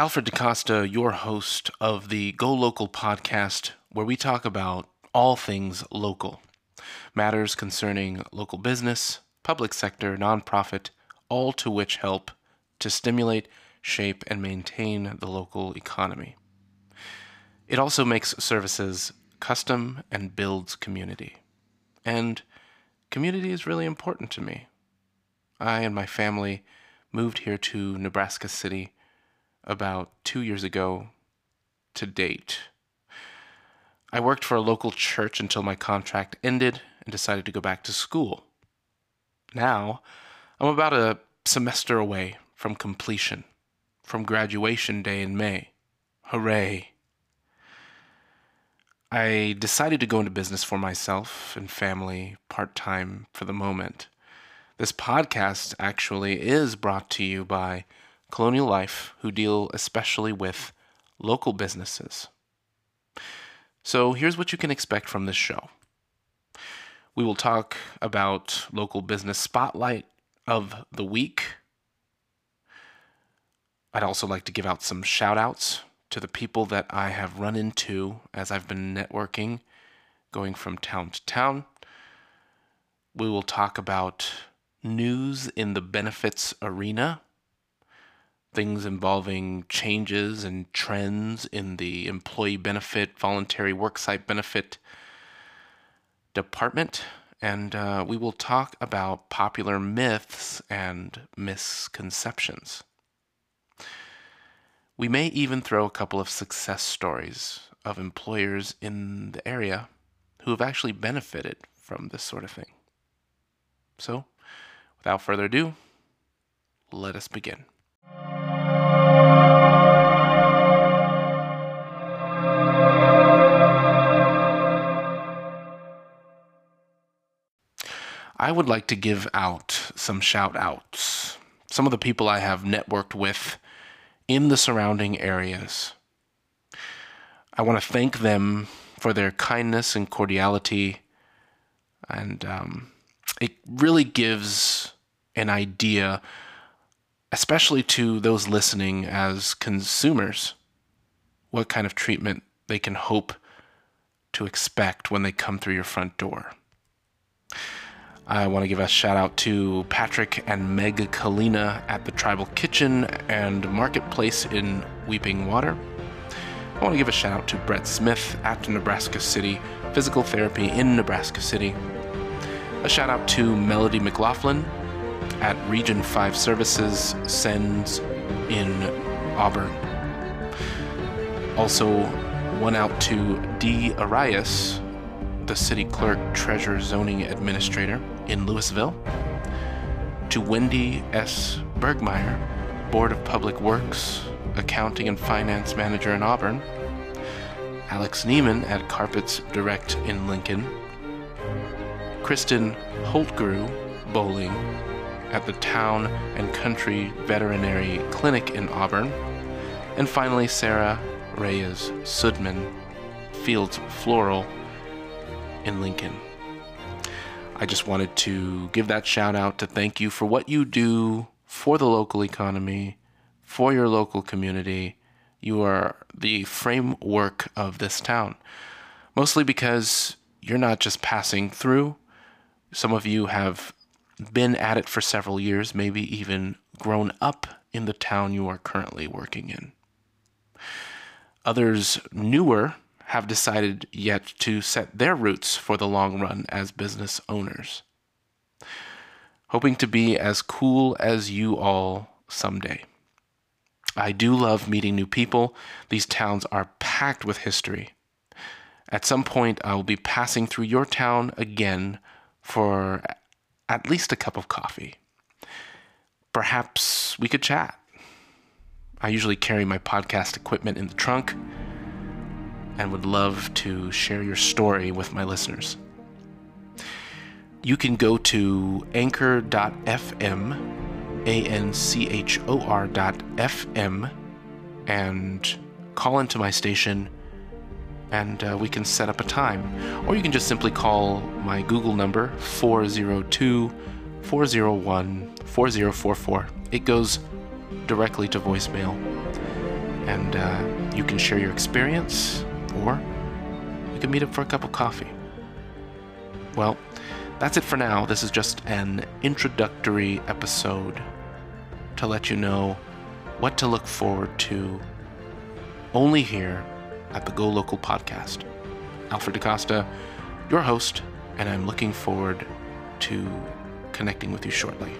Alfred DaCosta, your host of the Go Local podcast, where we talk about all things local matters concerning local business, public sector, nonprofit, all to which help to stimulate, shape, and maintain the local economy. It also makes services custom and builds community. And community is really important to me. I and my family moved here to Nebraska City about two years ago to date. I worked for a local church until my contract ended and decided to go back to school. Now, I'm about a semester away from completion, from graduation day in May. Hooray! I decided to go into business for myself and family part time for the moment. This podcast actually is brought to you by Colonial Life, who deal especially with local businesses. So here's what you can expect from this show. We will talk about local business spotlight of the week. I'd also like to give out some shout outs to the people that I have run into as I've been networking, going from town to town. We will talk about news in the benefits arena, things involving changes and trends in the employee benefit, voluntary worksite benefit department. And uh, we will talk about popular myths and misconceptions. We may even throw a couple of success stories of employers in the area who have actually benefited from this sort of thing. So, without further ado, let us begin. I would like to give out some shout outs. Some of the people I have networked with in the surrounding areas. I want to thank them for their kindness and cordiality, and um, it really gives an idea, especially to those listening as consumers, what kind of treatment they can hope to expect when they come through your front door. I want to give a shout out to Patrick and Meg Kalina at the Tribal Kitchen and Marketplace in Weeping Water. I want to give a shout out to Brett Smith at Nebraska City Physical Therapy in Nebraska City. A shout out to Melody McLaughlin at Region 5 Services Sends in Auburn. Also, one out to D. Arias the city clerk, treasurer, zoning administrator in Louisville, to Wendy S. Bergmeyer, Board of Public Works, accounting and finance manager in Auburn, Alex Neiman at Carpets Direct in Lincoln, Kristen Holtgrew Bowling at the Town and Country Veterinary Clinic in Auburn, and finally Sarah Reyes Sudman, Fields Floral in Lincoln. I just wanted to give that shout out to thank you for what you do for the local economy, for your local community. You are the framework of this town. Mostly because you're not just passing through. Some of you have been at it for several years, maybe even grown up in the town you are currently working in. Others newer have decided yet to set their roots for the long run as business owners. Hoping to be as cool as you all someday. I do love meeting new people. These towns are packed with history. At some point, I will be passing through your town again for at least a cup of coffee. Perhaps we could chat. I usually carry my podcast equipment in the trunk and would love to share your story with my listeners. You can go to anchor.fm, A N C H O R.fm, and call into my station and uh, we can set up a time. Or you can just simply call my Google number 402 401 4044. It goes directly to voicemail. and uh, you can share your experience, or we could meet up for a cup of coffee. Well, that's it for now. This is just an introductory episode to let you know what to look forward to only here at the Go Local podcast. Alfred DaCosta, your host, and I'm looking forward to connecting with you shortly.